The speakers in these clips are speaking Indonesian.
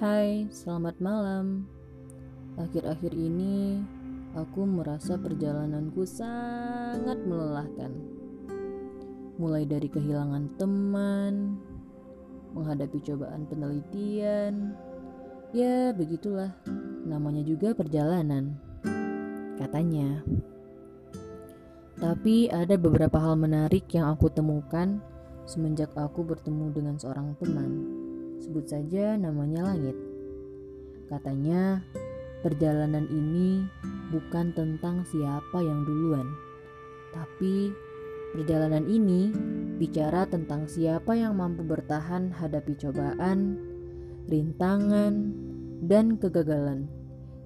Hai, selamat malam. Akhir-akhir ini aku merasa perjalananku sangat melelahkan. Mulai dari kehilangan teman, menghadapi cobaan penelitian, ya begitulah. Namanya juga perjalanan. Katanya. Tapi ada beberapa hal menarik yang aku temukan semenjak aku bertemu dengan seorang teman. Sebut saja namanya Langit. Katanya, perjalanan ini bukan tentang siapa yang duluan, tapi perjalanan ini bicara tentang siapa yang mampu bertahan hadapi cobaan, rintangan, dan kegagalan,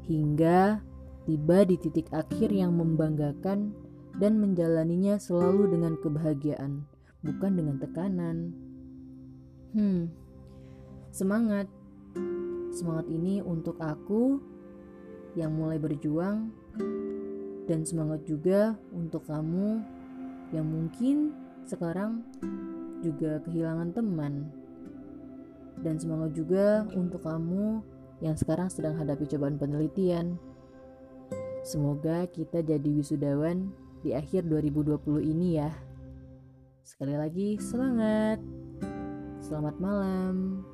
hingga tiba di titik akhir yang membanggakan dan menjalaninya selalu dengan kebahagiaan, bukan dengan tekanan. Hmm, semangat. Semangat ini untuk aku yang mulai berjuang dan semangat juga untuk kamu yang mungkin sekarang juga kehilangan teman. Dan semangat juga untuk kamu yang sekarang sedang hadapi cobaan penelitian. Semoga kita jadi wisudawan di akhir 2020 ini ya. Sekali lagi semangat. Selamat malam.